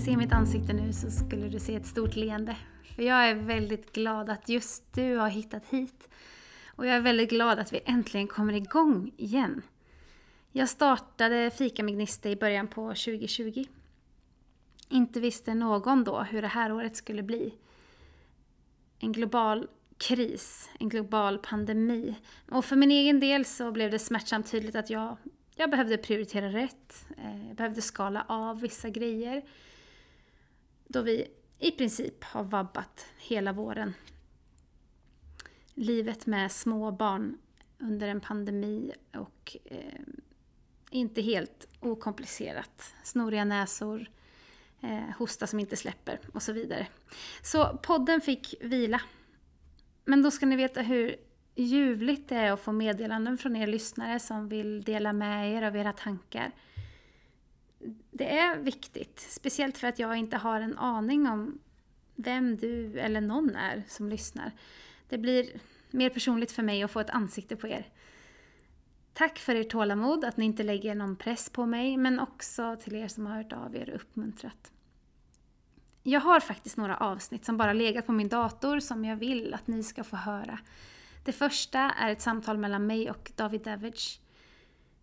du skulle se mitt ansikte nu så skulle du se ett stort leende. För jag är väldigt glad att just du har hittat hit. Och jag är väldigt glad att vi äntligen kommer igång igen. Jag startade Fika med Gnista i början på 2020. Inte visste någon då hur det här året skulle bli. En global kris, en global pandemi. Och för min egen del så blev det smärtsamt tydligt att jag, jag behövde prioritera rätt. Eh, jag behövde skala av vissa grejer. Då vi i princip har vabbat hela våren. Livet med små barn under en pandemi och eh, inte helt okomplicerat. Snoriga näsor, eh, hosta som inte släpper och så vidare. Så podden fick vila. Men då ska ni veta hur ljuvligt det är att få meddelanden från er lyssnare som vill dela med er av era tankar. Det är viktigt, speciellt för att jag inte har en aning om vem du eller någon är som lyssnar. Det blir mer personligt för mig att få ett ansikte på er. Tack för ert tålamod, att ni inte lägger någon press på mig, men också till er som har hört av er och uppmuntrat. Jag har faktiskt några avsnitt som bara legat på min dator som jag vill att ni ska få höra. Det första är ett samtal mellan mig och David Davidge.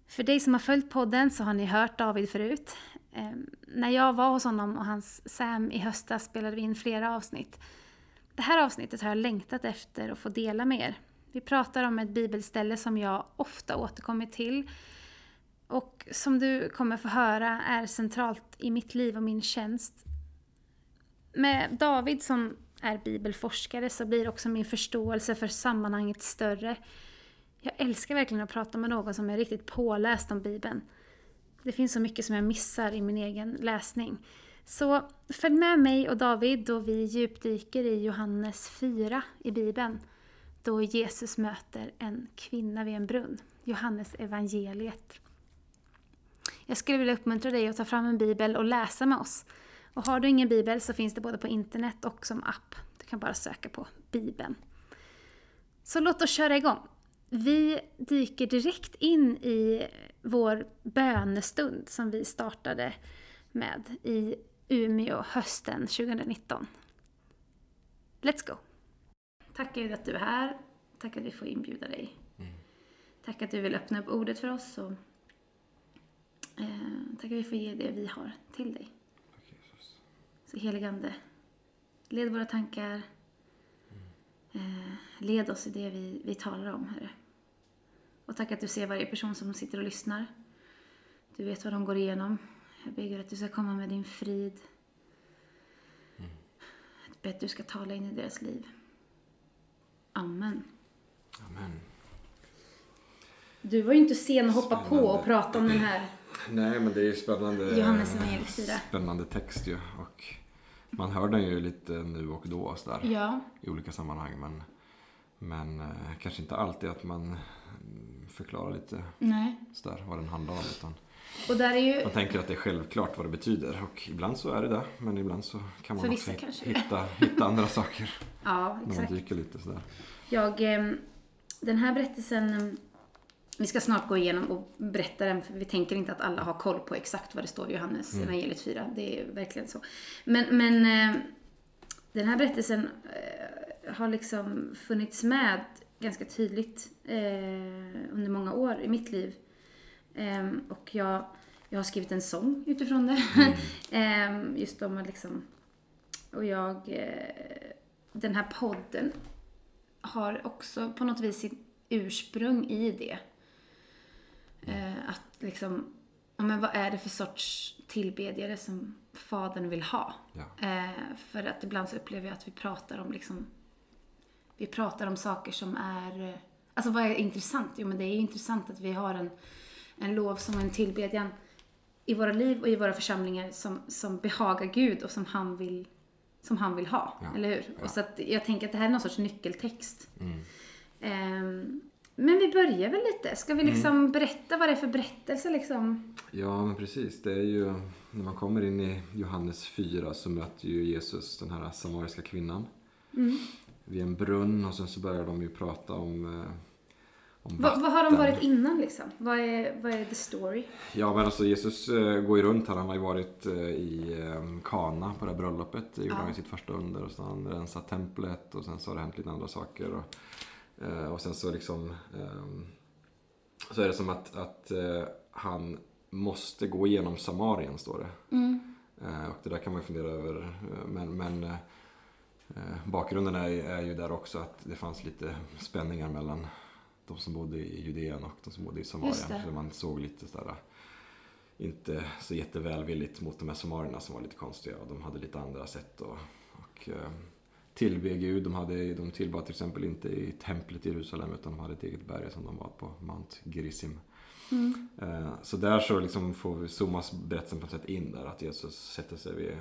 För dig som har följt podden så har ni hört David förut. Eh, när jag var hos honom och hans Sam i höstas spelade vi in flera avsnitt. Det här avsnittet har jag längtat efter att få dela med er. Vi pratar om ett bibelställe som jag ofta återkommer till och som du kommer få höra är centralt i mitt liv och min tjänst. Med David som är bibelforskare så blir också min förståelse för sammanhanget större. Jag älskar verkligen att prata med någon som är riktigt påläst om Bibeln. Det finns så mycket som jag missar i min egen läsning. Så följ med mig och David då vi djupdyker i Johannes 4 i Bibeln. Då Jesus möter en kvinna vid en brunn. Johannes evangeliet. Jag skulle vilja uppmuntra dig att ta fram en bibel och läsa med oss. Och har du ingen bibel så finns det både på internet och som app. Du kan bara söka på Bibeln. Så låt oss köra igång. Vi dyker direkt in i vår bönestund som vi startade med i Umeå hösten 2019. Let's go! Tack Gud att du är här. Tack att vi får inbjuda dig. Mm. Tack att du vill öppna upp ordet för oss. Och, eh, tack att vi får ge det vi har till dig. Tack Jesus. Så heligande, led våra tankar. Eh, led oss i det vi, vi talar om, Herre. Och tack att du ser varje person som sitter och lyssnar. Du vet vad de går igenom. Jag ber att du ska komma med din frid. Mm. Jag ber att du ska tala in i deras liv. Amen. Amen. Du var ju inte sen att hoppa spännande. på och prata om den här Nej, men det är ju spännande. Johannes evangeliet 4. Spännande text ju. Och man hör den ju lite nu och då och sådär. Ja. I olika sammanhang. Men, men eh, kanske inte alltid att man förklarar lite Nej. sådär vad den handlar om. Utan och där är ju... Man tänker att det är självklart vad det betyder och ibland så är det det. Men ibland så kan man också hitta, hitta andra saker. ja, exakt. När man dyker lite sådär. Jag, ehm, den här berättelsen, vi ska snart gå igenom och berätta den för vi tänker inte att alla har koll på exakt vad det står i Johannes mm. evangeliet 4. Det är verkligen så. Men, men ehm, den här berättelsen eh, har liksom funnits med ganska tydligt eh, under många år i mitt liv. Och jag, jag har skrivit en sång utifrån det. Mm. just om att liksom... Och jag... Den här podden har också på något vis sitt ursprung i det. Uh, att liksom... Men vad är det för sorts tillbedjare som Fadern vill ha? Ja. Uh, för att ibland så upplever jag att vi pratar om liksom... Vi pratar om saker som är... Alltså vad är intressant? Jo men det är intressant att vi har en en lovsång och en tillbedjan i våra liv och i våra församlingar som, som behagar Gud och som han vill, som han vill ha. Ja, eller hur? Ja. Och så att jag tänker att det här är någon sorts nyckeltext. Mm. Um, men vi börjar väl lite. Ska vi liksom mm. berätta vad det är för berättelse liksom? Ja, men precis. Det är ju, när man kommer in i Johannes 4 så möter ju Jesus den här samariska kvinnan. Mm. Vid en brunn och sen så börjar de ju prata om, eh, Vad, vad har de varit innan liksom? Vad är, vad är the story? Ja men alltså Jesus eh, går ju runt här. Han har ju varit eh, i Kana på det här bröllopet. Det gjorde Ja. han ju sitt första under. Och så har han rensat templet och sen så har det hänt lite andra saker. Och, och sen så liksom ehm, så är det som att, att eh, han måste gå igenom Samarien står det. Mm. Eh, och det där kan man ju fundera över. eh, Men, men eh, eh, bakgrunden är, är ju där också att det fanns lite spänningar mellan de som bodde i Judeen och de som bodde i Samarien. Så man såg lite sådär, inte så jättevälvilligt mot de här samarierna som var lite konstiga. Och de hade lite andra sätt och, eh, tillbe Gud. De, hade, de tillbad till exempel inte i templet i Jerusalem utan de hade ett eget berg som de var på, Mount Gerizim. Mm. Eh, Så där så liksom får zoomas berättelsen på något sätt in där. Att Jesus sätter sig vid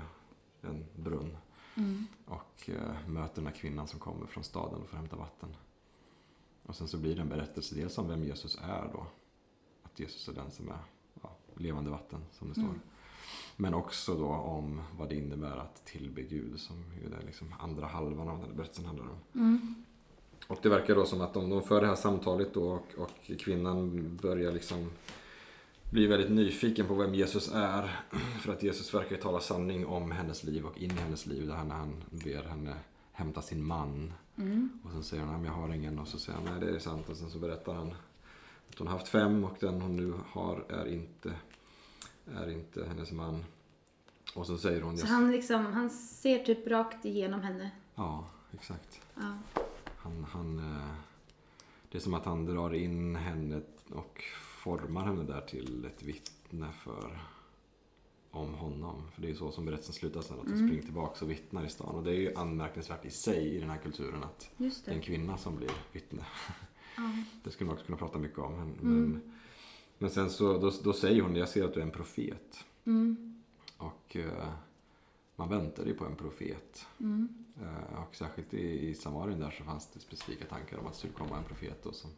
en brunn Mm. och eh, möter den här kvinnan som kommer från staden och får hämta vatten. Och sen så blir det en berättelse dels om vem Jesus är då. Att Jesus är den som är ja, levande vatten som det står. Mm. Men också då om vad det innebär att tillbe Gud som ju är liksom andra halvan av den här berättelsen handlar om. Mm. Och det verkar då som att de, de för det här samtalet då och, och kvinnan börjar liksom bli väldigt nyfiken på vem Jesus är. För att Jesus verkar ju tala sanning om hennes liv och in i hennes liv. Där när han ber henne hämta sin man. Mm. Och sen säger hon, "Nej, men jag har ingen. Och så säger han, nej det är sant. Och sen så berättar han att hon har haft fem och den hon nu har är inte, är inte hennes man. Och så säger hon, Så "Jag- han, liksom, han ser typ rakt igenom henne. ja exakt. Ja. Han, han, eh, det är som att han drar in henne och formar henne där till ett vittne för om honom. För det är ju så som berättelsen slutar sen, att hon Mm. springer tillbaka och vittnar i stan. Och det är ju anmärkningsvärt i sig i den här kulturen att Just det är en det. kvinna som blir vittne. Ja. Det skulle man också kunna prata mycket om. Men, Mm. men, men sen så då, då säger hon, jag ser att du är en profet. Mm. Och eh, man väntade ju på en profet. Mm. Eh, Och särskilt i, i Samarien där så fanns det specifika tankar om att det skulle komma en profet då som,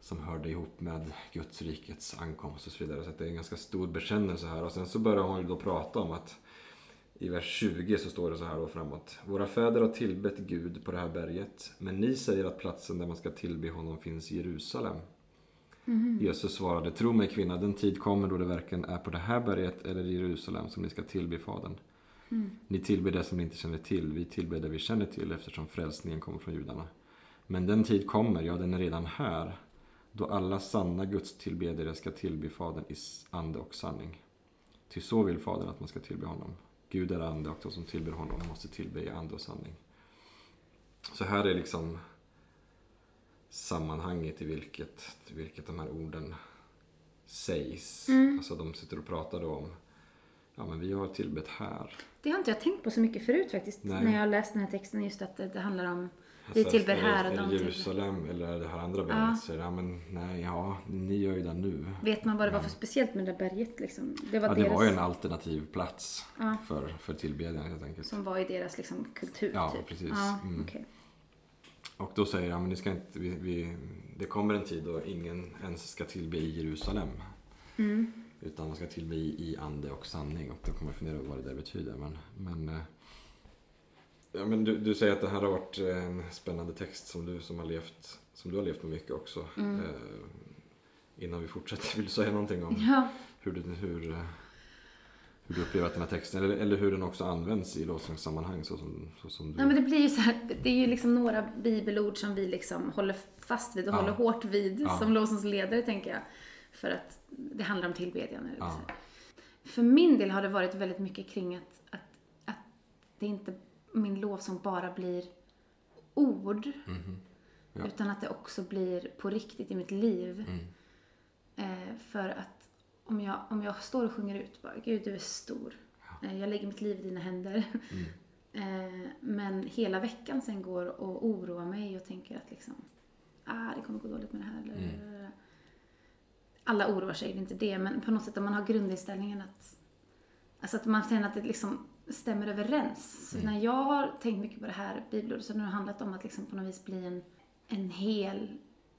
som hörde ihop med Guds rikets ankomst och så vidare. Så det är en ganska stor bekännelse här. Och sen så börjar hon ju då prata om att i vers 20 så står det så här då framåt. Våra fäder har tillbett Gud på det här berget. Men ni säger att platsen där man ska tillbe honom finns i Jerusalem. Mhm. Jesus svarade, tro mig kvinna, den tid kommer då det varken är på det här berget eller i Jerusalem som ni ska tillbe Fadern. Mm. Ni tillber det som ni inte känner till, vi tillber det vi känner till eftersom frälsningen kommer från judarna. Men den tid kommer, ja den är redan här, då alla sanna gudstillbedjare ska tillbe Fadern i ande och sanning. Ty så vill Fadern att man ska tillbe honom. Gud är ande och de som tillber honom måste tillbe i ande och sanning. Så här är liksom sammanhanget i vilket, i vilket de här orden sägs. Mm. Alltså de sitter och pratar då om, ja men vi har tillbett här. Det har inte jag tänkt på så mycket förut faktiskt. Nej. När jag läst den här texten. Just att det, det handlar om... Vi Alltså, tillber här och de det tillber- Jerusalem eller det här andra Ja. berget? Så är det, ja men nej, ja, ni gör ju det nu. Vet man vad det var för speciellt med det där berget liksom? Det var Ja, det deras... var ju en alternativ plats Ja. för, för tillbedjan helt enkelt. Som var i deras liksom, kultur Ja, typ. precis. Ja, Mm. okej. Och då säger jag, men ni ska inte, vi, vi, det kommer en tid då ingen ens ska tillbe i Jerusalem. Mm. Utan man ska tillbe i, ande och sanning. Och då kommer jag fundera över vad det där betyder. Men, men, eh, ja, men du, du säger att det här har varit en spännande text som du, som har, levt, som du har levt med mycket också. Mm. Eh, innan vi fortsätter, vill du säga någonting om Ja. hur hur, eh, hur du upplever att den här texten, eller, eller hur den också används i lovsångssammanhang så som, så som du... ja, men det blir ju så här. Det är ju liksom några bibelord som vi liksom håller fast vid och Ja. håller hårt vid Ja. som lovsångsledare tänker jag. För att det handlar om tillbedjan. eller Ja. För min del har det varit väldigt mycket kring att, att, att det inte, min lovsång bara blir ord. Mhm. Ja. Utan att det också blir på riktigt i mitt liv. Mm. Eh, för att om jag, om jag står och sjunger ut bara, Gud du är stor. Eh, jag lägger mitt liv i dina händer. Mm. Eh, men hela veckan sen går och oroar mig och tänker att liksom, ah, det kommer gå dåligt med det här. Eller, Alla oroar sig, det är inte det. Men på något sätt om man har grundinställningen att, alltså att man känner att det liksom stämmer överens. Så när jag har tänkt mycket på det här bibelordet så har det handlat om att liksom på något vis bli en, en hel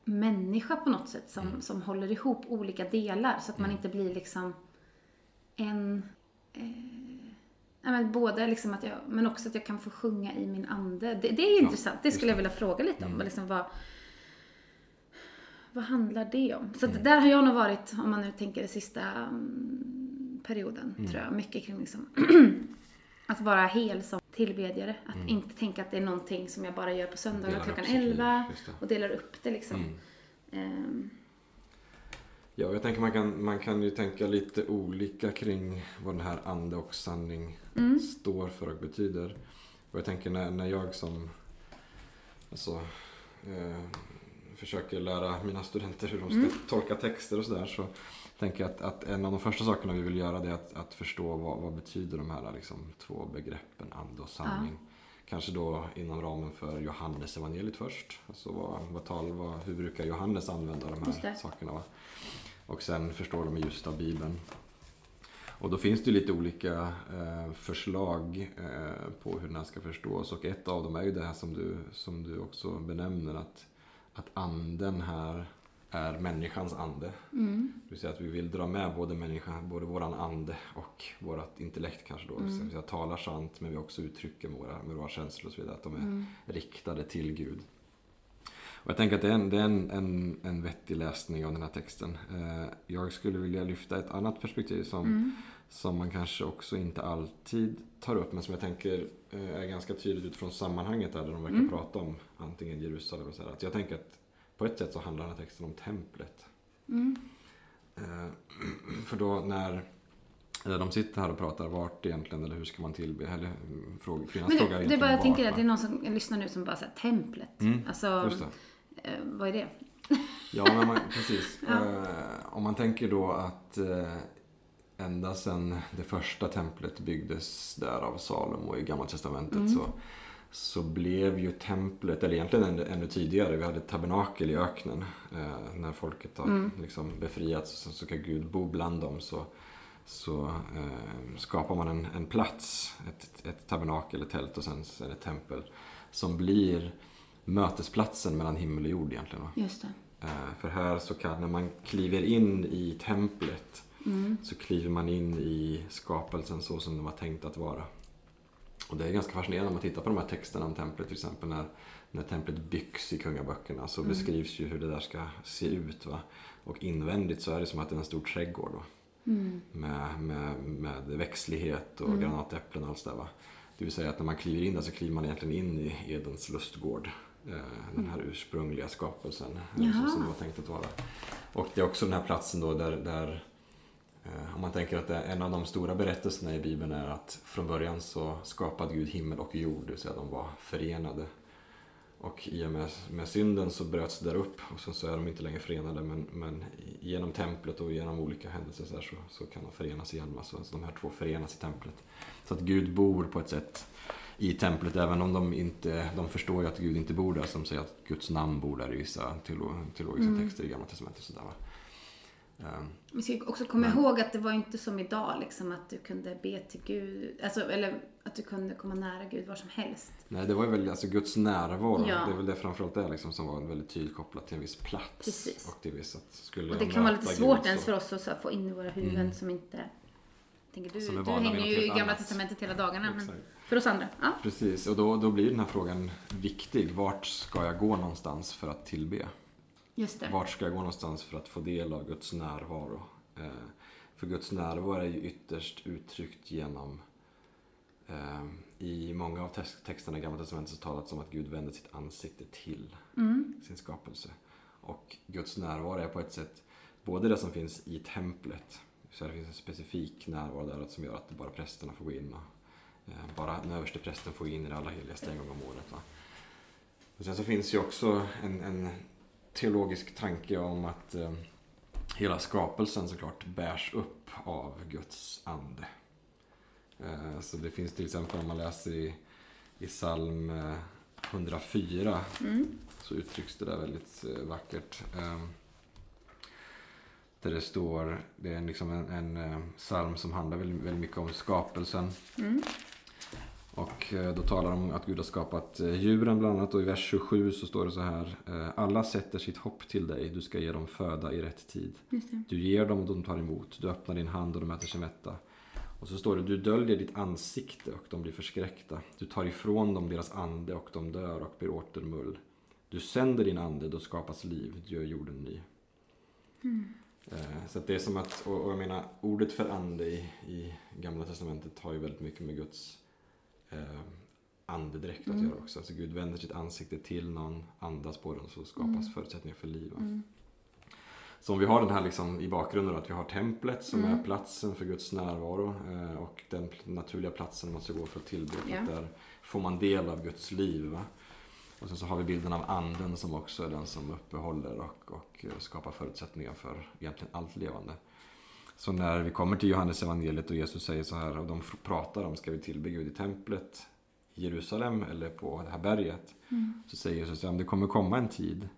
människa på något sätt som, som håller ihop olika delar så att man inte blir liksom en eh, nej, men både liksom att jag, men också att jag kan få sjunga i min ande. Det, det är Ja, intressant. Det skulle jag vilja fråga lite om. Mm. Liksom vad, vad handlar det om? Så att där har jag nog varit, om man nu tänker den sista mm, perioden, Mm. tror jag, mycket kring liksom att vara hel som tillbedjare. Att inte tänka att det är någonting som jag bara gör på söndagar Mm. Klockan upp sitt liv, 11 just det. och delar upp det liksom. Mm. Ehm, Ja, jag tänker man kan, man kan ju tänka lite olika kring vad den här ande och sanning Mm. står för och betyder. Och jag tänker när, när jag som alltså, eh, försöker lära mina studenter hur de ska Mm. tolka texter och sådär så tänker att, att en av de första sakerna vi vill göra det är att, att förstå vad, vad betyder de här liksom, två begreppen ande och sanning. Kanske då inom ramen för Johannes evangeliet först. Alltså vad, vad tal, vad, hur brukar Johannes använda de här sakerna? Va? Och sen förstår de i ljuset av Bibeln. Och då finns det lite olika eh, förslag eh, på hur den här ska förstås. Och ett av dem är ju det här som du, som du också benämner. Att, att anden här är människans ande. mm, Det vill säga att vi vill dra med både människan, både våran ande och vårat intellekt kanske då. Mm. Så vi talar sant men vi också uttrycker med våra, med våra känslor och så vidare. Att de är mm, riktade till Gud. Och jag tänker att det är, en, det är en, en, en vettig läsning av den här texten. Eh, jag skulle vilja lyfta ett annat perspektiv som, mm, som man kanske också inte alltid tar upp men som jag tänker eh, är ganska tydligt utifrån sammanhanget där, där de verkar Mm. prata om antingen Jerusalem och så här. Att jag tänker att på ett sätt så handlar den här texten om templet. mm, Eh, För då när när de sitter här och pratar vart egentligen eller hur ska man tillbe? Eller mm, fråga, kvinnans fråga är det, det är bara, jag tänker att det är någon som lyssnar nu som bara säger templet. Mm, Alltså, eh, vad är det? Ja, men man, precis. Ja. Eh, om man tänker då att eh, ända sedan det första templet byggdes där av Salomo i Gamla Testamentet Mm. så, så blev ju templet, eller egentligen ännu, ännu tidigare, vi hade ett tabernakel i öknen. Eh, när folket har Mm. liksom befriats så, så ska Gud bo bland dem så, så eh, skapar man en, en plats, ett, ett tabernakel, ett tält och sen ett tempel som blir mötesplatsen mellan himmel och jord egentligen. Va? Just det. Eh, För här så kan, när man kliver in i templet Mm. så kliver man in i skapelsen så som den var tänkt att vara. Och det är ganska fascinerande om man tittar på de här texterna om templet till exempel när, när templet byggs i kungaböckerna så Mm. beskrivs ju hur det där ska se ut. Va? Och invändigt så är det som att det är en stor trädgård va? Mm. Med, med, med växtlighet och Mm. granatäpplen och allt det där. Va? Det vill säga att när man kliver in där så kliver man egentligen in i Edens lustgård. Eh, Den här ursprungliga skapelsen eh, Jaha. som, som det var tänkt att vara. Och det är också den här platsen då där, där om man tänker att en av de stora berättelserna i Bibeln är att från början så skapade Gud himmel och jord, det vill säga de var förenade. Och i och med, med synden så bröts det där upp och sen så är de inte längre förenade men, men genom templet och genom olika händelser så, så, så kan de förenas igen. va? Så alltså de här två förenas i templet. Så att Gud bor på ett sätt i templet även om de inte, de förstår ju att Gud inte bor där som säger att Guds namn bor där i vissa teolo- teologiska Mm. texter i Gamla Testamentet. och Sådär, va? Vi ska också komma Men- ihåg att det var inte som idag liksom att du kunde be till Gud, alltså, eller att du kunde komma nära Gud var som helst. Nej, det var ju väl alltså Guds närvaro. Ja. Det är väl det framförallt det liksom som var väldigt tydligt kopplat till en viss plats. Precis. Och till viss att skulle Och det kan vara lite Gud svårt så- ens för oss att så få in i våra huvuden Mm. som inte... Tänker du, du hänger ju i Gamla annat. Testamentet hela dagarna. Men Exakt. för oss andra, ja. Precis, och då, då blir den här frågan viktig. Vart ska jag gå någonstans för att tillbe? Just det. Vart ska jag gå någonstans för att få del av Guds närvaro? Eh, för Guds närvaro är ju ytterst uttryckt genom eh, i många av tex- texterna i Gamla Testamentet så talas det om att Gud vänder sitt ansikte till Mm. sin skapelse. Och Guds närvaro är på ett sätt både det som finns i templet, så det finns en specifik närvaro där som gör att bara prästerna får gå in och eh, bara den överste prästen får gå in i det allra heligaste en gång om året. Va? Och sen så finns ju också en, en teologisk tanke om att eh, hela skapelsen såklart bärs upp av Guds ande. Eh, så det finns till exempel om man läser i, i psalm eh, 104 Mm. så uttrycks det där väldigt eh, vackert. Eh, där det står, det är liksom en, en eh, psalm som handlar väldigt, väldigt mycket om skapelsen. Mm. Och eh, då talar de om att Gud har skapat eh, djuren bland annat och i vers 27 så står det så här. eh, Alla sätter sitt hopp till dig, du ska ge dem föda i rätt tid. Du ger dem och de tar emot, du öppnar din hand och de äter sig mätta. Och så står det, du döljer ditt ansikte och de blir förskräckta. Du tar ifrån dem deras ande och de dör och blir åter mull. du sänder din ande, då skapas liv, du gör jorden ny. Eh, Så det är som att, och, och jag menar, ordet för ande i, i Gamla Testamentet har ju väldigt mycket med Guds eh, andedräkt att Mm. göra också. Alltså Gud vänder sitt ansikte till någon, andas på den så skapas Mm. förutsättningar för liv. Mm. Så om vi har den här liksom i bakgrunden att vi har templet som Mm. är platsen för Guds närvaro eh, och den naturliga platsen man ska gå för att tillbe. Att där får man del av Guds liv. Va? Och sen så har vi bilden av anden som också är den som uppehåller och, och eh, skapar förutsättningar för egentligen allt levande. Så när vi kommer till Johannes evangeliet och Jesus säger så här och de pratar om ska vi tillbe Gud i templet i Jerusalem eller på det här berget. Mm. Så säger Jesus att det kommer komma en tid,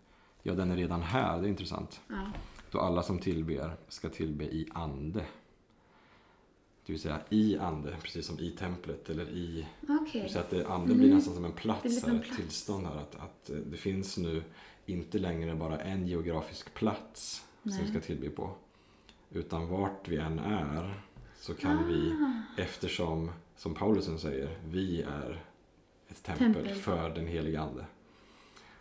ja den är redan här, det är intressant. Ja. Då alla som tillber ska tillbe i ande. Det vill säga i ande, precis som i templet eller i... Vill säga att det, ande Mm. blir nästan som en plats, som här, en ett plats. tillstånd här. Att, att eh, det finns nu inte längre bara en geografisk plats som Nej. vi ska tillbe på. Utan vart vi än är så kan vi, Ah. eftersom, som Paulusen säger, vi är ett tempel, Tempel. för den helige Ande.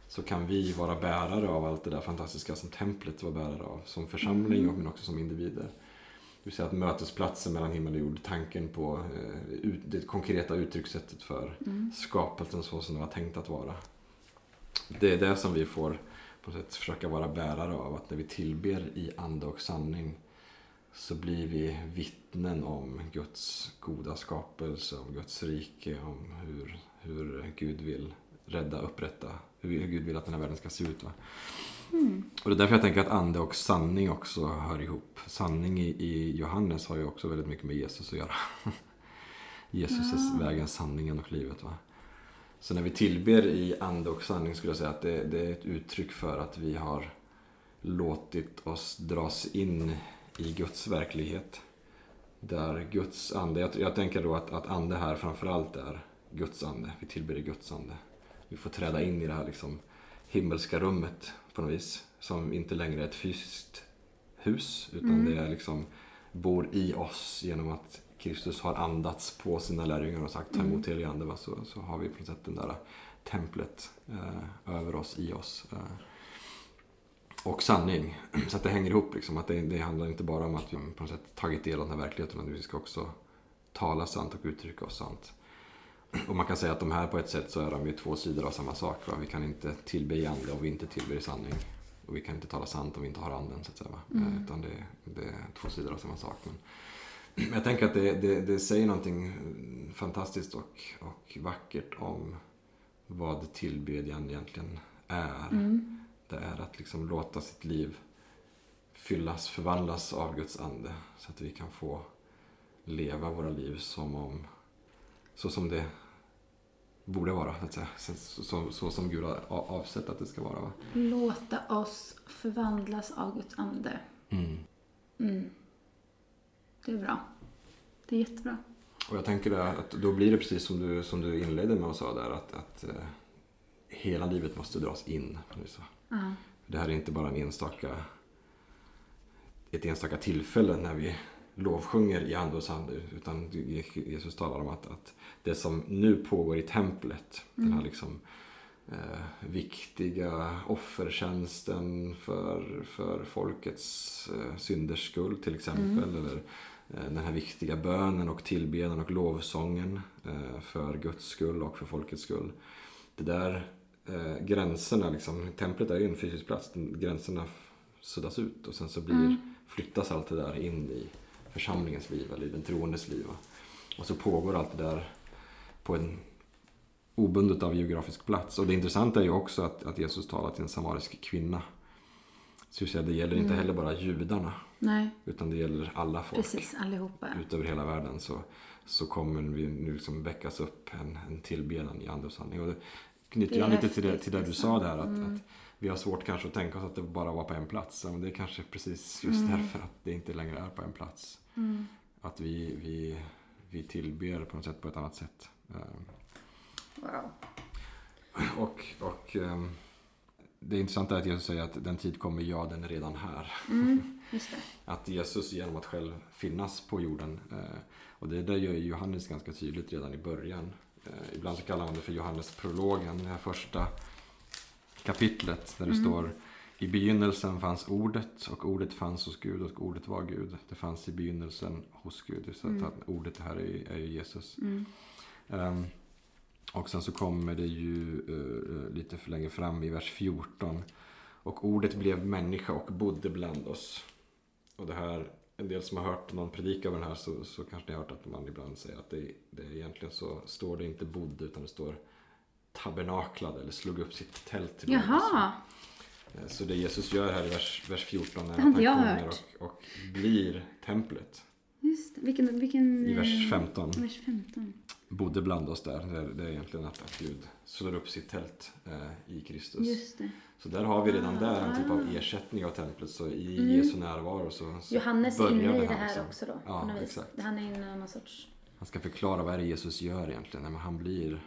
Så kan vi vara bärare av allt det där fantastiska som templet var bärare av. Som församling Mm. men också som individer. Det vill säga att mötesplatsen mellan himmel och jord, tanken på eh, det konkreta uttryckssättet för Mm. skapelsen så som det var tänkt att vara. Det är det som vi får på något sätt försöka vara bärare av. Att när vi tillber i ande och sanning så blir vi vittnen om Guds goda skapelse, om Guds rike, om hur, hur Gud vill rädda, upprätta, hur Gud vill att den här världen ska se ut. Va? Mm. Och det är därför jag tänker att ande och sanning också hör ihop. Sanning i, i Johannes har ju också väldigt mycket med Jesus att göra. Jesus är Ja. vägen, sanningen och livet. Va? Så när vi tillber i ande och sanning skulle jag säga att det, det är ett uttryck för att vi har låtit oss dras in i Guds verklighet. Där Guds ande, jag, jag tänker då att, att ande här framförallt är Guds ande. Vi tillber Guds ande. Vi får träda in i det här liksom himmelska rummet på något vis. Som inte längre är ett fysiskt hus utan Mm. det är liksom bor i oss genom att Kristus har andats på sina lärjungar och sagt ta emot Mm. helig ande. Så, så har vi på något sätt det där templet eh, över oss, i oss. Eh, och sanning. Så att det hänger ihop. Liksom, att det, det handlar inte bara om att vi på något sätt tagit del av den här verkligheten utan vi ska också tala sant och uttrycka oss sant. Och man kan säga att de här på ett sätt så är de ju två sidor av samma sak. Va? Vi kan inte tillbe i ande om vi inte tillber i sanning. Och vi kan inte tala sant om vi inte har anden. Så att säga? Mm. Eh, Utan det, det är två sidor av samma sak. Men men jag tänker att det, det, det säger någonting fantastiskt och, och vackert om vad tillbedjan egentligen är. Mm. Det är att liksom låta sitt liv fyllas, förvandlas av Guds ande. Så att vi kan få leva våra liv som om, så som det borde vara. Så, att säga. Så, så, så som Gud har avsett att det ska vara. Va? Låta oss förvandlas av Guds ande. Mm. Det är bra. Det är jättebra. Och jag tänker där att då blir det precis som du, som du inledde med och sa där att, att eh, hela livet måste dras in. på Det här är inte bara en enstaka, ett enstaka tillfälle när vi lovsjunger i ande och sand. Utan Jesus talar om att, att det som nu pågår i templet, den här liksom eh, viktiga offertjänsten för, för folkets eh, synders skull till exempel. Eller eh, den här viktiga bönen och tillbedjan och lovsången eh, för Guds skull och för folkets skull. Det där eh, gränserna, liksom, templet är ju en fysisk plats, gränserna suddas ut och sen så blir, Mm. flyttas allt det där in i församlingens liv eller i den troendes liv. Och så pågår allt det där på en obundet av geografisk plats. Och det intressanta är ju också att, att Jesus talar till en samarisk kvinna. Så det, säga, det gäller inte Mm. heller bara judarna, Nej, utan det gäller alla folk. precis. Allihopa. Ut över hela världen så, så kommer vi nu liksom väckas upp en, en tillbedjan i ande och sanning. Och det knyter an lite till det, till det du liksom. sa där. Att, Mm. att vi har svårt kanske att tänka oss att det bara var på en plats. Men det är kanske precis just Mm. därför att det inte längre är på en plats. Mm. Att vi, vi, vi tillber på något sätt på ett annat sätt. Eh, Wow. Och, och ehm, det intressanta är att Jesus säger att den tid kommer, ja den är redan här. Mm. Att Jesus genom att själv finnas på jorden. Eh, och det där gör Johannes ganska tydligt redan i början. Eh, ibland så kallar man det för Johannes prologen, det här första kapitlet där det står i begynnelsen fanns ordet och ordet fanns hos Gud och ordet var Gud. Det fanns i begynnelsen hos Gud. Så att, att ordet här är, är ju Jesus. Mm. Ehm, och sen så kommer det ju eh, lite för längre fram i vers 14. Och ordet blev människa och bodde bland oss. Och det här, en del som har hört någon predika över den här så, så kanske ni har hört att man ibland säger att det, det egentligen så står det inte bodde utan det står tabernaklade eller slog upp sitt tält. till. Jaha, Eh, Så det Jesus gör här i vers, vers 14 är att han kommer och, och blir templet. just det. Vilken... vilken I vers eh, 15. Vers 15. Bodde bland oss där. Det är, det är egentligen att, att Gud slår upp sitt tält eh, i Kristus. Just det. Så där har vi redan där en typ av Ah. ersättning av templet. Så i Mm. Jesu närvaro så, så Johannes är inne i det här här liksom. också då. Ja, exakt. Han är inne i någon sorts... Han ska förklara vad är det Jesus gör egentligen. Men han blir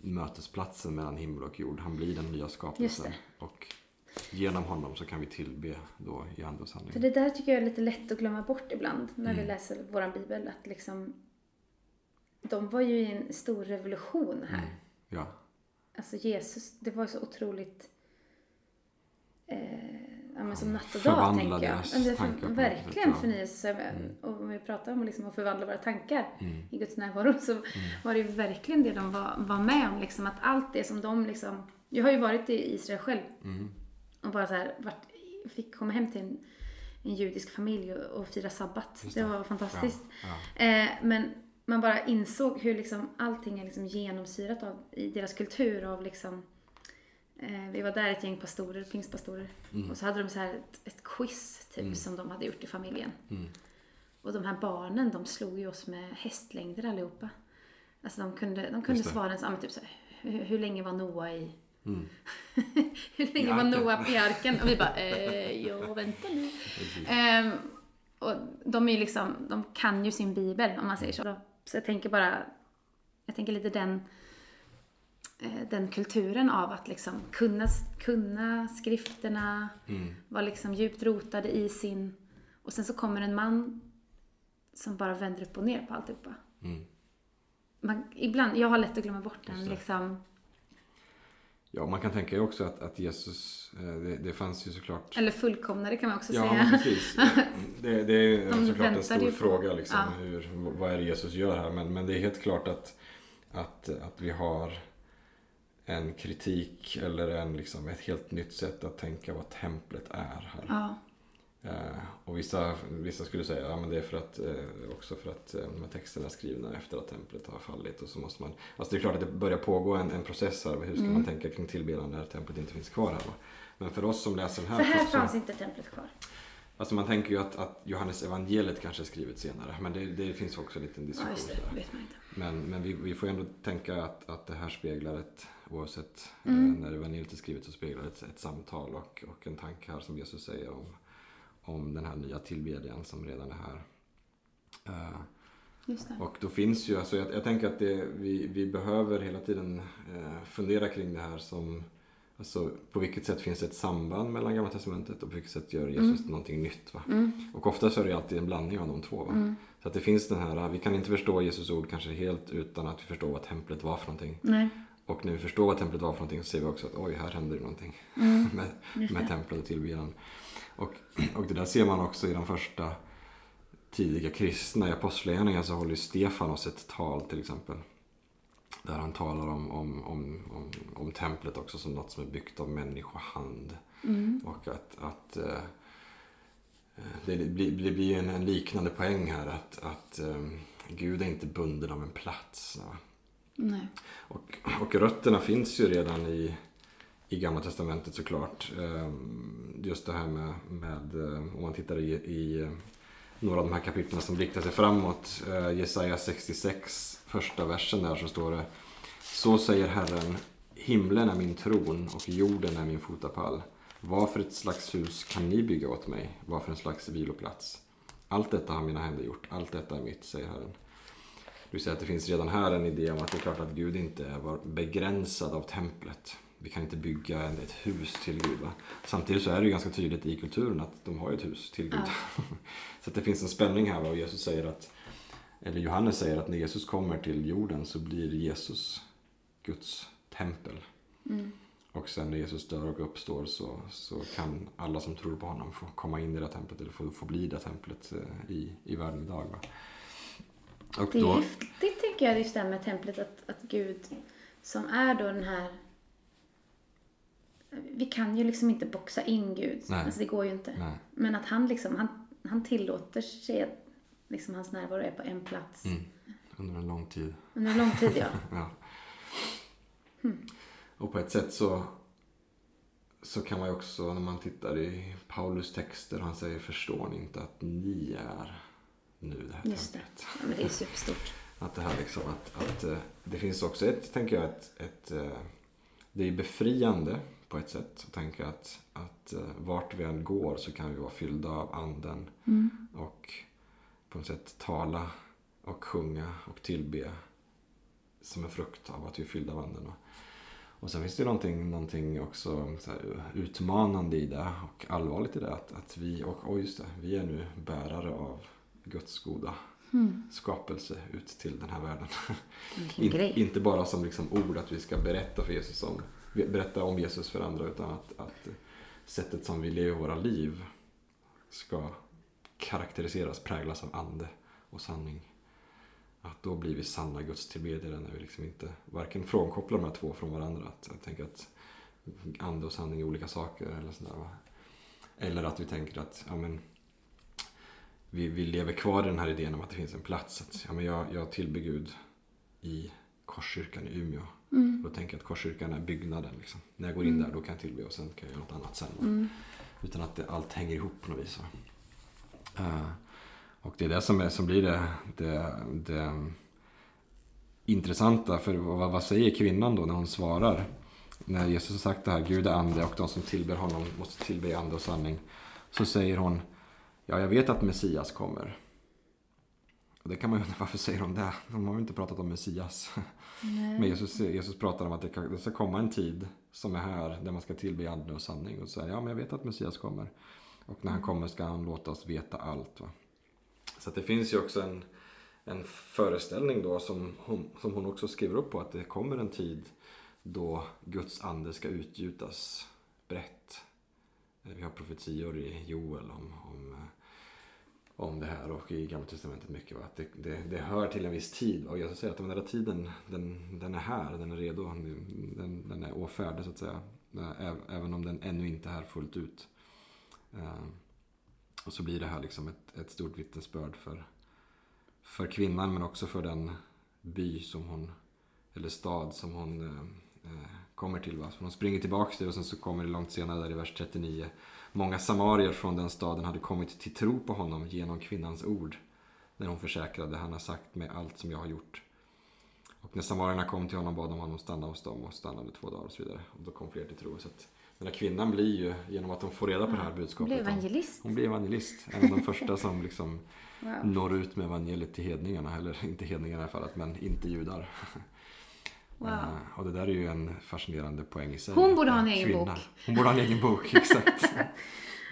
mötesplatsen mellan himmel och jord. Han blir den nya skapelsen. Och genom honom så kan vi tillbe då i ande och sanning. För det där tycker jag är lite lätt att glömma bort ibland när vi Mm. läser våran bibel. Att liksom... De var ju i en stor revolution här. Mm. Ja, Alltså Jesus, det var så otroligt... Eh, ja, men som natt och dag tänker jag. deras det är tankar för, verkligen sätt, ja. förnyelse. Och om vi pratar om liksom att förvandla våra tankar Mm. i Guds närvaro så var det ju verkligen det de var, var med om. Liksom, att allt det som de liksom... Jag har ju varit i Israel själv Mm. och bara så här, varit, fick komma hem till en, en judisk familj och, och fira sabbat. Det det. var fantastiskt. ja. Eh, men man bara insåg hur liksom allting är liksom genomsyrat av, i deras kultur av liksom eh, vi var där ett gäng pastorer, pingstpastorer. Mm. Och så hade de så här ett, ett quiz typ Mm. som de hade gjort i familjen. Mm. Och de här barnen de slog ju oss med hästlängder allihopa. Alltså de kunde, de kunde Just det. svara en sån, typ så här, hur, hur länge var Noa i... Mm. hur länge var arken. Noa i arken? Och vi bara, eh, ja vänta nu. Ehm, och de är ju liksom, de kan ju sin bibel om man säger så. Så jag tänker bara, jag tänker lite den, eh, den kulturen av att liksom kunna, kunna skrifterna, Mm. vara liksom djupt rotade i sin, och sen så kommer en man som bara vänder upp och ner på alltihopa. Mm. Man, ibland, jag har lätt att glömma bort den liksom. Ja, man kan tänka ju också att, att Jesus, eh, det, det fanns ju såklart Eller fullkomnade kan man också Ja, säga. men precis. Det, det är De såklart en stor fråga. Liksom, ja. hur, vad är det Jesus gör här? Men, men det är helt klart att, att, att vi har en kritik eller en, liksom, ett helt nytt sätt att tänka vad templet är här. Ja, och vissa, vissa skulle säga att ja, det är för att, eh, också för att eh, de här texterna är skrivna efter att templet har fallit. Och så måste man, alltså det är klart att det börjar pågå en, en process här. Hur ska Mm. man tänka kring tillbedjan när templet inte finns kvar här? Då? Men för oss som läser den här, för här så, fanns inte templet kvar. Alltså man tänker ju att, att Johannes evangeliet kanske är skrivet senare. Men det, det finns också en liten Ja, diskussion just det. där. vet man inte. Men, men vi, vi får ändå tänka att, att det här speglar ett, oavsett Mm. eh, när evangeliet är skrivet så speglar det ett, ett samtal och, och en tanke här som Jesus säger om, om den här nya tillbedjan som redan är här. Det. och då finns ju, alltså jag, jag tänker att det, vi, vi behöver hela tiden eh, fundera kring det här som Alltså på vilket sätt finns det ett samband mellan Gamla Testamentet och på vilket sätt gör Jesus någonting nytt? Va? Mm. Och ofta så är det alltid en blandning av de två. Va? Mm. Så att det finns den här, vi kan inte förstå Jesus ord kanske helt utan att vi förstår vad templet var för någonting. Nej. Och när vi förstår vad templet var för någonting så ser vi också att oj, här händer det någonting Mm. med, med templet och tillbedjan. Och, och det där ser man också i de första tidiga kristna. I Apostlagärningarna så håller Stefanos ett tal till exempel. Där han talar om, om, om, om, om templet också som något som är byggt av människohand. Mm. Och att, att eh, det, blir, det blir en, en liknande poäng här att, att eh, Gud är inte bunden av en plats. Och, och rötterna finns ju redan i, i Gamla Testamentet såklart. Ehm, just det här med, med eh, om man tittar i, i eh, några av de här kapitlen som riktar sig framåt. Eh, Jesaja 66, första versen där så står det Så säger Herren, himlen är min tron och jorden är min fotapall. Vad för ett slags hus kan ni bygga åt mig? Vad för en slags viloplats? Allt detta har mina händer gjort, allt detta är mitt, säger Herren. Det vill säga att det finns redan här en idé om att det är klart att Gud inte var begränsad av templet. Vi kan inte bygga ett hus till Gud. Va? Samtidigt så är det ju ganska tydligt i kulturen att de har ett hus till Gud. så att det finns en spänning här va? och Jesus säger att, eller Johannes säger att när Jesus kommer till jorden så blir Jesus Guds tempel. Mm. Och sen när Jesus dör och uppstår så, så kan alla som tror på honom få komma in i det templet eller få, få bli det templet eh, i, i världen idag. Va? Och det är då... häftigt tycker jag just det här med templet att, att Gud som är då den här vi kan ju liksom inte boxa in Gud. Nej. Alltså det går ju inte. Nej. Men att han liksom, han, han tillåter sig att liksom hans närvaro är på en plats. Mm. Under en lång tid. Under en lång tid, ja. ja. Hmm. Och på ett sätt så, så kan man ju också, när man tittar i Paulus texter, han säger förstår ni inte att ni är nu det här Just det. Ja, men det är superstort. att det här liksom, att, att eh, det finns också ett, tänker jag, ett, ett eh, det är befriande på ett sätt. Att tänka att, att eh, vart vi än går så kan vi vara fyllda av anden. Mm. Och på något sätt tala och sjunga och tillbe som en frukt av att vi är fyllda av anden. Och sen finns det någonting, någonting också utmanande i det och allvarligt i det. Att, att vi, och, och just det, vi är nu bärare av Guds goda mm. skapelse ut till den här världen. In, inte bara som liksom ord att vi ska berätta för Jesus om, berätta om Jesus för andra utan att, att sättet som vi lever våra liv ska karaktäriseras, präglas av ande och sanning. Att då blir vi sanna gudstillbedjare när vi liksom inte varken frånkopplar de här två från varandra. Att jag tänker att ande och sanning är olika saker eller sådär. Eller att vi tänker att ja, men, vi, vi lever kvar i den här idén om att det finns en plats. Att, ja, men jag, jag tillber Gud i Korskyrkan i Umeå. Mm. Då tänker jag att Korskyrkan är byggnaden. Liksom. När jag går in mm. där då kan jag tillbe och sen kan jag göra något annat sen. Mm. Utan att det, allt hänger ihop på något vis. Uh, och det är det som, är, som blir det, det, det intressanta. För vad, vad säger kvinnan då när hon svarar? När Jesus har sagt det här, Gud är ande och de som tillber honom måste tillbe ande och sanning. Så säger hon, ja jag vet att Messias kommer. Och det kan man ju undra, varför säger de det? De har ju inte pratat om Messias. Nej. Men Jesus, Jesus pratar om att det, kan, det ska komma en tid som är här där man ska tillbe ande och sanning. Och säga, ja men jag vet att Messias kommer. Och när han kommer ska han låta oss veta allt. Va? Så det finns ju också en, en föreställning då som hon, som hon också skriver upp på att det kommer en tid då Guds ande ska utgjutas brett. Vi har profetior i Joel om, om, om det här och i Gamla Testamentet mycket. Va? Att det, det, det hör till en viss tid och jag säga att den där tiden den, den är här, den är redo, den, den är åfärdig så att säga. Även om den ännu inte är här fullt ut. Eh, och så blir det här liksom ett, ett stort vittnesbörd för, för kvinnan men också för den by som hon, eller stad som hon eh, eh kommer till. Va? Så hon springer tillbaka till och sen så kommer det långt senare där i vers 39. Många samarier från den staden hade kommit till tro på honom genom kvinnans ord. När hon försäkrade, han har sagt mig allt som jag har gjort. Och när samarierna kom till honom bad de honom stanna hos dem och stannade två dagar och så vidare. Och då kom fler till tro. Så att den här kvinnan blir ju, genom att hon får reda på det här budskapet. Hon blir evangelist. Hon blir evangelist. En av de första som liksom wow. når ut med evangeliet till hedningarna. Eller inte hedningarna i fallet, men inte judar. Wow. Uh, och det där är ju en fascinerande poäng i sig. Hon borde ha en egen Kvinna. bok. Hon borde ha en egen bok, exakt.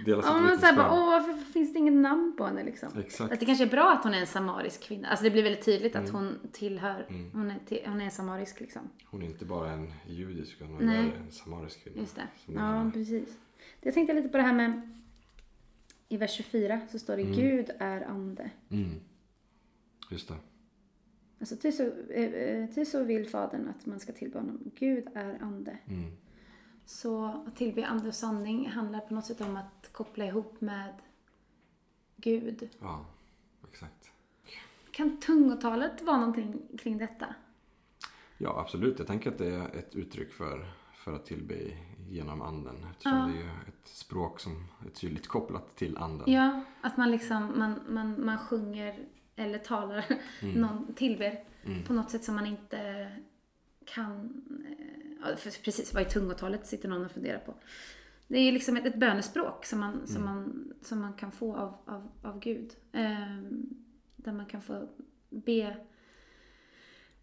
Delas ja, men såhär bara, åh varför finns det inget namn på henne liksom? Exakt. Att det kanske är bra att hon är en samarisk kvinna. Alltså det blir väldigt tydligt mm. att hon tillhör, mm. hon, är till, hon är samarisk liksom. Hon är inte bara en judisk, utan hon är en samarisk kvinna. Just det. Ja, är. precis. Jag tänkte lite på det här med, i vers 24 så står det mm. Gud är ande. Mm. Just det. Alltså till så, eh, eh, till så vill Fadern att man ska tillbe honom. Gud är ande. Mm. Så att tillbe ande och sanning handlar på något sätt om att koppla ihop med Gud. Ja, exakt. Kan tungotalet vara någonting kring detta? Ja, absolut. Jag tänker att det är ett uttryck för, för att tillbe genom anden. Eftersom ja. det är ett språk som är tydligt kopplat till anden. Ja, att man liksom man, man, man sjunger eller talar, mm. någon tillber mm. på något sätt som man inte kan ja, precis vad i tungotalet sitter någon och funderar på. Det är liksom ett, ett bönespråk som man, mm. som, man, som man kan få av, av, av Gud. Eh, där man kan få be,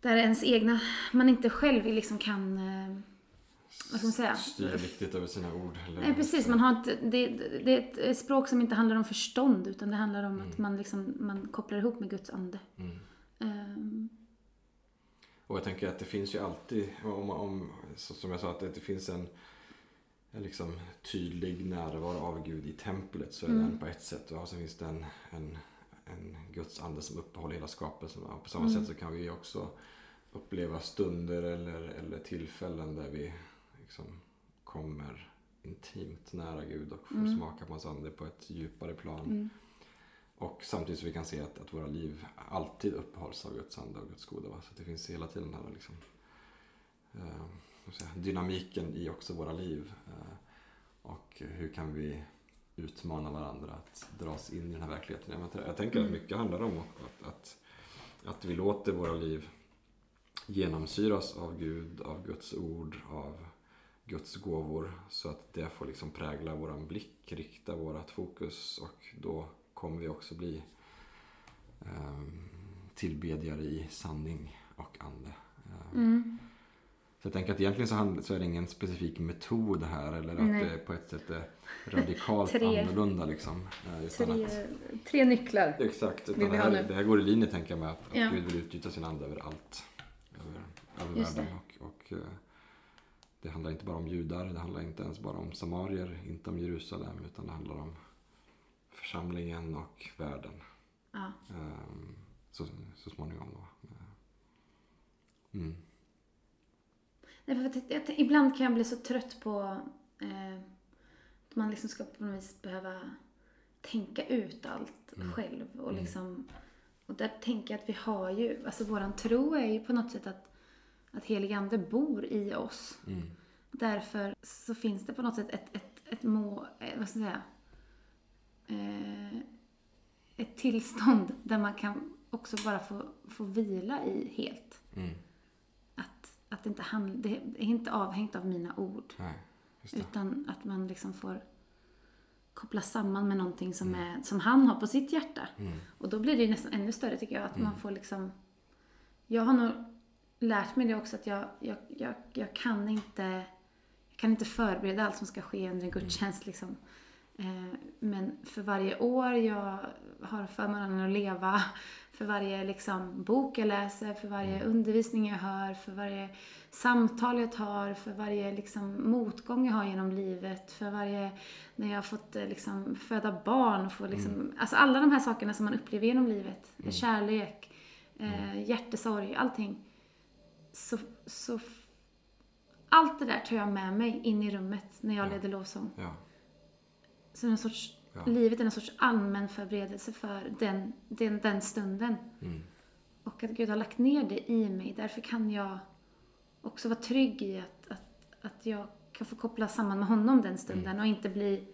där ens egna, man inte själv liksom kan eh, vad ska man säga? Styr riktigt över sina ord. Eller Nej, precis. Man har inte, det, det är ett språk som inte handlar om förstånd utan det handlar om mm. att man, liksom, man kopplar ihop med Guds ande. Mm. Um, och jag tänker att det finns ju alltid, om, om, som jag sa, att det finns en, en liksom tydlig närvaro av Gud i templet så är Mm. den på ett sätt. Och så finns det en, en, en Guds ande som uppehåller hela skapelsen. Och på samma Mm. sätt så kan vi också uppleva stunder eller, eller tillfällen där vi liksom kommer intimt nära Gud och får Mm. smaka på hans ande på ett djupare plan. Mm. Och samtidigt så vi kan se att, att våra liv alltid uppehålls av Guds ande och Guds goda. Va? Så det finns hela tiden den här liksom, eh, säga, dynamiken i också våra liv. Eh, och hur kan vi utmana varandra att dras in i den här verkligheten. Jag, jag tänker att Mm. mycket handlar om att, att, att vi låter våra liv genomsyras av Gud, av Guds ord, av Guds gåvor. Så att det får liksom prägla våran blick, rikta vårat fokus och då kommer vi också bli um, tillbedjare i sanning och ande. Eh, Mm. Så jag tänker att egentligen så, hand, så är det ingen specifik metod här eller att Nej. det på ett sätt är radikalt Tre- annorlunda liksom. Eh, Tre, att, tre nycklar. exakt, utan det här, det här går i linje tänker jag med att, att Ja. Gud vill utgjuta sin ande över allt. Över, över världen. Och, och, eh, det handlar inte bara om judar, det handlar inte ens bara om samarier, inte om Jerusalem utan det handlar om församlingen och världen. Ja. Ehm, så, så småningom då. Mm. Nej, för att jag, ibland kan jag bli så trött på eh, att man liksom ska på något vis behöva tänka ut allt Mm. själv. Och, Mm. liksom, och där tänker jag att vi har ju, alltså våran tro är ju på något sätt att, att helig ande bor i oss. Mm. Därför så finns det på något sätt ett, ett, ett må, eh, vad ska jag säga, eh, ett tillstånd där man kan också bara få, få vila i helt. Mm. Att, att det, inte handl, det är inte avhängt av mina ord. Nej. Utan att man liksom får koppla samman med någonting som, Mm. är, som han har på sitt hjärta. Mm. Och då blir det ju nästan ännu större tycker jag. Att Mm. man får liksom... Jag har nog lärt mig det också att jag, jag, jag, jag kan inte... Jag kan inte förbereda allt som ska ske under en Mm. gudstjänst liksom. Eh, Men för varje år jag har förmånen att leva, för varje liksom bok jag läser, för varje Mm. undervisning jag hör, för varje samtal jag tar, för varje liksom motgång jag har genom livet, för varje när jag har fått eh, liksom föda barn och få liksom, alltså alla de här sakerna som man upplever genom livet, Mm. kärlek, eh, hjärtesorg, allting. Så, så allt det där tar jag med mig in i rummet när jag Ja. leder lovsång. Ja. Så en sorts, Ja. livet är en sorts allmän förberedelse för den, den, den stunden. Mm. Och att Gud har lagt ner det i mig. Därför kan jag också vara trygg i att, att, att jag kan få koppla samman med honom den stunden Mm. och inte bli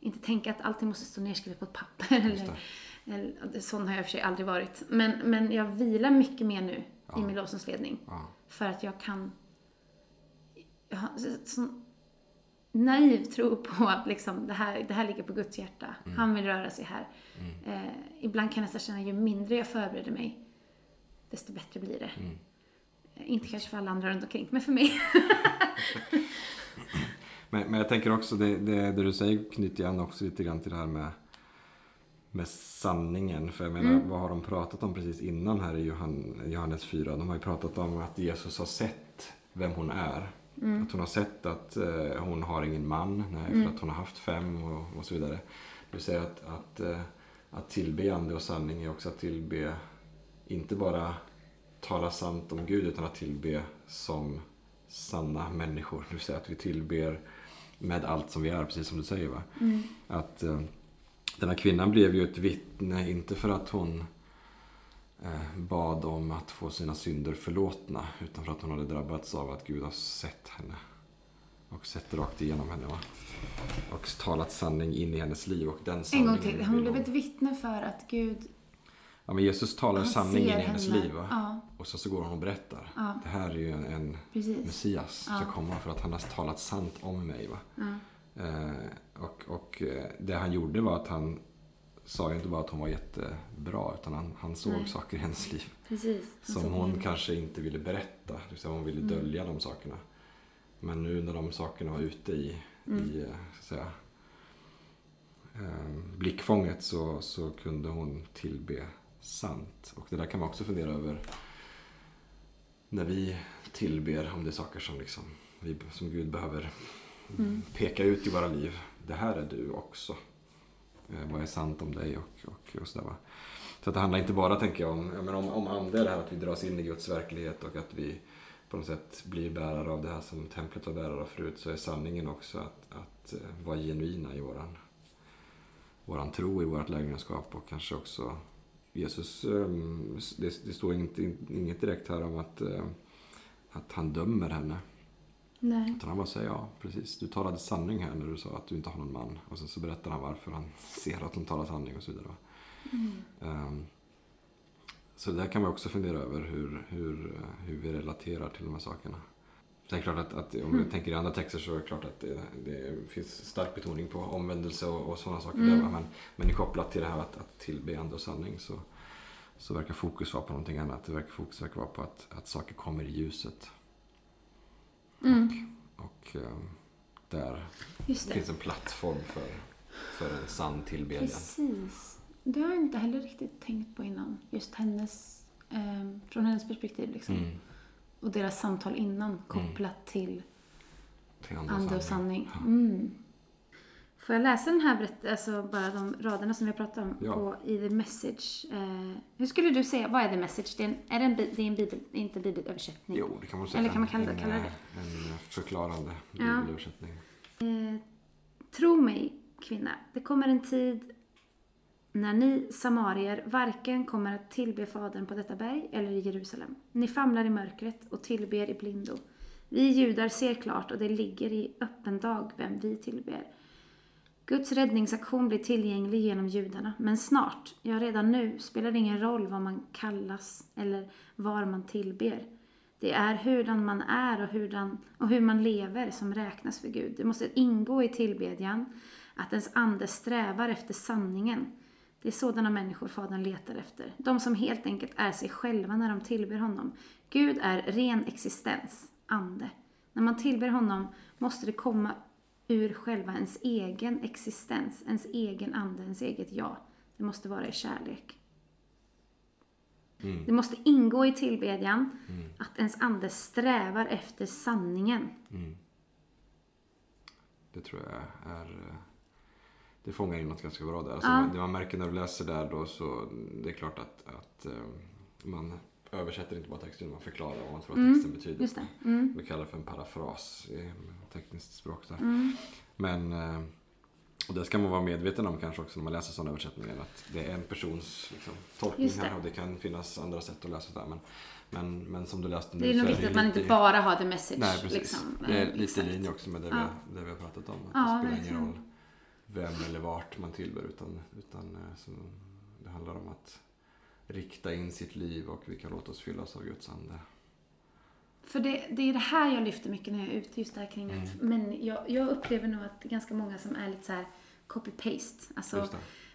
inte tänka att allting måste stå nerskrivet på ett papper. Eller, eller, sån har jag i och för sig aldrig varit. Men, men jag vilar mycket mer nu Ja. i min lovsångsledning. Ja. För att jag kan... Jag har så, sån naiv tro på att liksom, det, här, det här ligger på Guds hjärta. Mm. Han vill röra sig här. Eh, ibland kan jag nästan känna ju mindre jag förbereder mig, desto bättre blir det. Mm. Eh, Inte kanske för alla andra runt omkring, men för mig. Men, men jag tänker också, det, det, det du säger knyter an också lite grann till det här med, med sanningen. För jag menar, Mm. vad har de pratat om precis innan här i Johan, Johannes 4? De har ju pratat om att Jesus har sett vem hon är. Mm. Att hon har sett att eh, hon har ingen man, nej, för Mm. att hon har haft fem och, och så vidare. Vill säga att, att, eh, att tillbe ande och sanning är också att tillbe, inte bara tala sant om Gud, utan att tillbe som sanna människor. Vill säga att vi tillber med allt som vi är, precis som du säger. Va? Mm. Att eh, den här kvinnan blev ju ett vittne, inte för att hon eh, bad om att få sina synder förlåtna, utan för att hon hade drabbats av att Gud har sett henne. Och sett rakt igenom henne. Va? Och talat sanning in i hennes liv. Och den En gång till. Hon blev ett vittne för att Gud Ja, men Jesus talar sanning in i hennes henne. liv. Ja, Och så, så går hon och berättar. ja, Det här är ju en, en. Messias som Ja. ska komma för att han har talat sant om mig. Va? Eh, och, och eh, det han gjorde var att han sa ju inte bara att hon var jättebra utan han, han såg Nej. saker i hennes liv Precis. Som hon henne. kanske inte ville berätta. Det vill säga hon ville Mm. dölja de sakerna. Men nu när de sakerna var ute i, Mm. i eh, så att säga, eh, blickfånget så, så kunde hon tillbe sant. Och det där kan man också fundera över när vi tillber om det är saker som, liksom, vi, som Gud behöver Mm. peka ut i våra liv. Det här är du också. Eh, vad är sant om dig och, och, och sådär va. Så att det handlar inte bara, tänker jag, om, jag menar, om, om ande, det här att vi dras in i Guds verklighet och att vi på något sätt blir bärare av det här som templet var bärare av förut, så är sanningen också att, att eh, vara genuina i våran, våran tro, i vårt lärjungaskap och kanske också Jesus, ehm, det, det står inget, inget direkt här om att, eh, att han dömer henne. Nej. Utan han bara säger ja, precis. Du talade sanning här när du sa att du inte har någon man. Och sen så berättar han varför han ser att hon talar sanning och så vidare. Mm. Um, så där kan man också fundera över hur, hur, hur vi relaterar till de här sakerna. Sen är klart att, att om vi Mm. tänker i andra texter så är det klart att det, det finns stark betoning på omvändelse och, och sådana saker. Mm. Där, men, men kopplat till det här att, att tillbe ande och sanning så, så verkar fokus vara på någonting annat. Det verkar fokus verkar vara på att, att saker kommer i ljuset. Mm. Och eh, där finns en plattform för, för en sann tillbedjan. Precis. Det har jag inte heller riktigt tänkt på innan. Just hennes, eh, från hennes perspektiv liksom. Mm. Och deras samtal innan kopplat till Till ande och ande och sanning. sanning. Får jag läsa den här berätt- alltså bara de raderna som vi har pratat om Ja. på, i The Message? Eh, hur skulle du säga, vad är The Message? Det är en, är det en, det är en bibel, inte bibelöversättning? Jo, det kan man säga. Eller kan man kalla en, kalla det en, en förklarande Ja. bibelöversättning. Eh, tro mig, kvinna, det kommer en tid när ni samarier varken kommer att tillbe Fadern på detta berg eller i Jerusalem. Ni famlar i mörkret och tillber i blindo. Vi judar ser klart och det ligger i öppen dag vem vi tillber. Guds räddningsaktion blir tillgänglig genom judarna, men snart, ja redan nu, spelar det ingen roll vad man kallas eller var man tillber. Det är hurdan man är och, hurdan, och hur man lever som räknas för Gud. Det måste ingå i tillbedjan att ens ande strävar efter sanningen. Det är sådana människor Fadern letar efter. De som helt enkelt är sig själva när de tillber honom. Gud är ren existens, ande. När man tillber honom måste det komma ur själva ens egen existens, ens egen ande, ens eget jag. Det måste vara i kärlek. Mm. Det måste ingå i tillbedjan att ens ande strävar efter sanningen. Mm. Det tror jag är... eh, Det fångar in något ganska bra där. Alltså, Ja. Det man märker när du läser där då så det är klart att, att eh, man översätter inte bara texten, man förklarar vad man tror att Mm, texten betyder. Just det. Mm. Vi kallar det för en parafras i tekniskt språk. Där. Mm. Men, eh, och det ska man vara medveten om kanske också när man läser sådana översättningar. Att det är en persons liksom, tolkning här och det kan finnas andra sätt att läsa det. Men, men, men som du läste nu Det är nog viktigt att man inte bara har the message. Nej, precis. Liksom. Det är lite i linje också med det, Ja. vi, det vi har pratat om. Att Ja, det spelar ingen roll vem eller vart man tillber. Utan, utan eh, så det handlar om att rikta in sitt liv och vi kan låta oss fyllas av Guds ande. För det, det är det här jag lyfter mycket när jag är ute, just det här kring Mm. att, men jag, jag upplever nog att det är ganska många som är lite så här copy-paste. Alltså,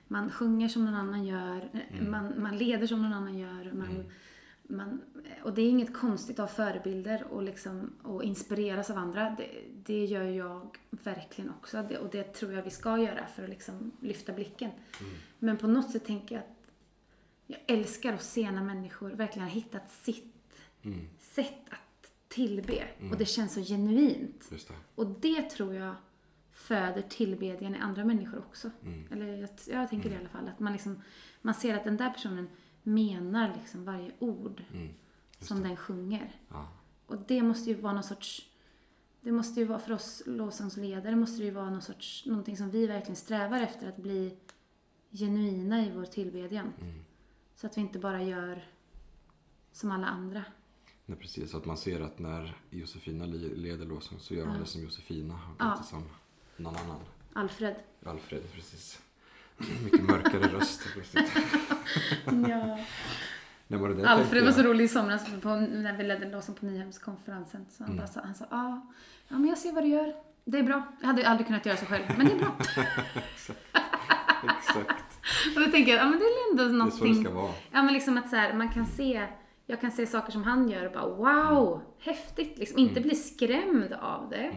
man sjunger som någon annan gör, eh, Mm. man, man leder som någon annan gör. Man, Mm. man, och det är inget konstigt att ha förebilder och, liksom, och inspireras av andra. Det, det gör jag verkligen också det, och det tror jag vi ska göra för att liksom lyfta blicken. Mm. Men på något sätt tänker jag att jag älskar att se när människor verkligen har hittat sitt Mm. sätt att tillbe. Mm. Och det känns så genuint. Det. Och det tror jag föder tillbedjan i andra människor också. Mm. Eller jag, jag tänker det i alla fall. Att man, liksom, man ser att den där personen menar liksom varje ord Mm. Som det. den sjunger. Ja. Och det måste ju vara någon sorts... Det måste ju vara för oss lovsångsledare måste det ju vara någon sorts, någonting som vi verkligen strävar efter att bli genuina i vår tillbedjan. Mm. Så att vi inte bara gör som alla andra. Nej, precis. Så att man ser att när Josefina leder lovsång så gör hon Ja. det som Josefina och Ja. inte som någon annan. Alfred. Alfred, precis. Mycket mörkare röst. Ja. Nej, var det Alfred var så rolig i somras på, när vi ledde lovsång på Nyhemskonferensen. Så han Mm. bara sa, han sa, ja, ja men jag ser vad du gör. Det är bra. Jag hade aldrig kunnat göra så själv, men det är bra. Exakt. Och då tänker jag, ja men det är ändå Det är så det någonting. ska vara. Ja men liksom att så här, man kan se, jag kan se saker som han gör och bara wow, häftigt. Liksom inte bli skrämd av det.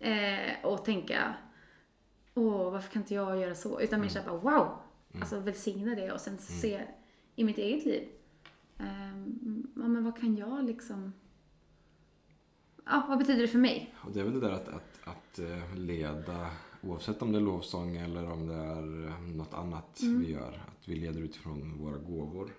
Mm. Eh, och tänka, åh varför kan inte jag göra så? Utan mer såhär bara wow. Alltså välsigna det och sen se i mitt eget liv. ehm, ja men vad kan jag liksom, ja, vad betyder det för mig? Och det är väl det där att, att, att eh, leda, oavsett om det är lovsång eller om det är eh, något annat Mm. vi gör, att vi leder utifrån våra gåvor.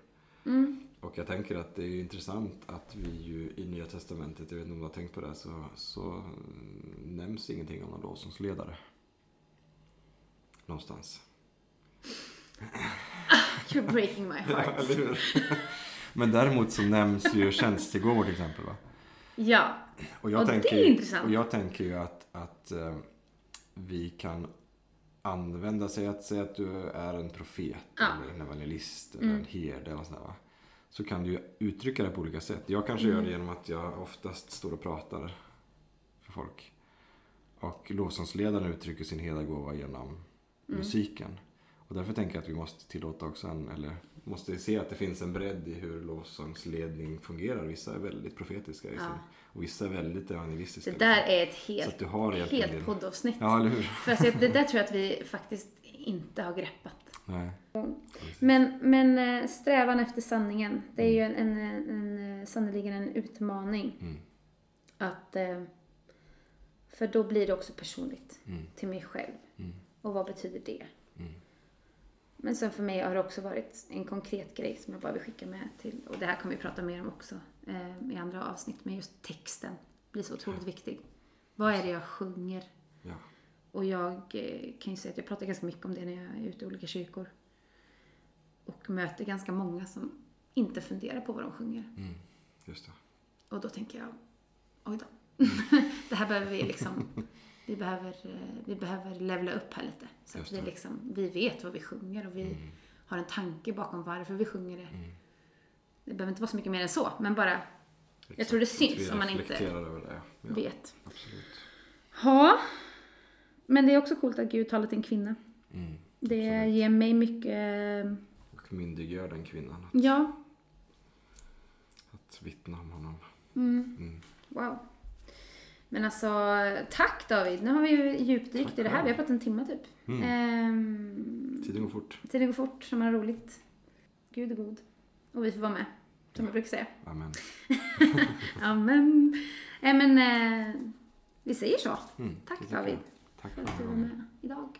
Mm. Och jag tänker att det är intressant att vi ju i Nya Testamentet, jag vet inte om du har tänkt på det, så, så mm, nämns ingenting om någon lovsångsledare. Någonstans. You're breaking my heart. Hur? Men däremot så nämns ju tjänstegåvor till exempel. Va? Ja, Och jag Och det tänker, är ju- intressant. Och jag tänker ju att, att eh, vi kan använda, säg att, säg att du är en profet Ja. eller en evangelist eller Mm. en herde eller sådär va. Så kan du ju uttrycka det på olika sätt. Jag kanske Mm. gör det genom att jag oftast står och pratar för folk. Och lovsångsledaren uttrycker sin herdagåva genom Mm. musiken. Och därför tänker jag att vi måste tillåta också en, eller måste se att det finns en bredd i hur lovsångsledning fungerar. Vissa är väldigt profetiska i Ja. sin, och vissa är väldigt evangelistiska. det där liksom. är ett helt, egentligen helt poddavsnitt. Ja, eller hur? För att se- det där tror jag att vi faktiskt inte har greppat. Nej. Men, men eh, strävan efter sanningen, det är ju en, en, en, en, sannoliken en utmaning. Mm. Att, eh, för då blir det också personligt Mm. till mig själv. Mm. Och vad betyder det? Mm. Men sen för mig har det också varit en konkret grej som jag bara vill skicka med till, och det här kommer vi prata mer om också eh, i andra avsnitt, men just texten blir så otroligt viktig. Vad är det jag sjunger? Ja. Och jag eh, kan ju säga att jag pratar ganska mycket om det när jag är ute i olika kyrkor. Och möter ganska många som inte funderar på vad de sjunger. Mm. Just det. Och då tänker jag, oj då. det här behöver vi liksom, vi behöver, eh, vi behöver levla upp här lite. Så att vi, liksom, vi vet vad vi sjunger och vi Mm. har en tanke bakom varför vi sjunger det. Mm. Det behöver inte vara så mycket mer än så, men bara Exakt. tror det syns om man inte över det. Ja, vet. absolut. Ja, men det är också coolt att Gud talar till en kvinna. Mm. Det Absolut. ger mig mycket, Och myndiggör den kvinnan att, ja, att vittna om honom. mm, Mm. wow. Men alltså, tack David. Nu har vi ju djupdykt Tack i det här. Vi har pratat en timme typ. Mm. Ehm, Tiden går fort. tiden går fort, som man har roligt. Gud är god. Och vi får vara med, som jag brukar säga. Amen. Amen. Nej men, eh, vi säger så. Mm. Tack. David Tack för att du var med idag.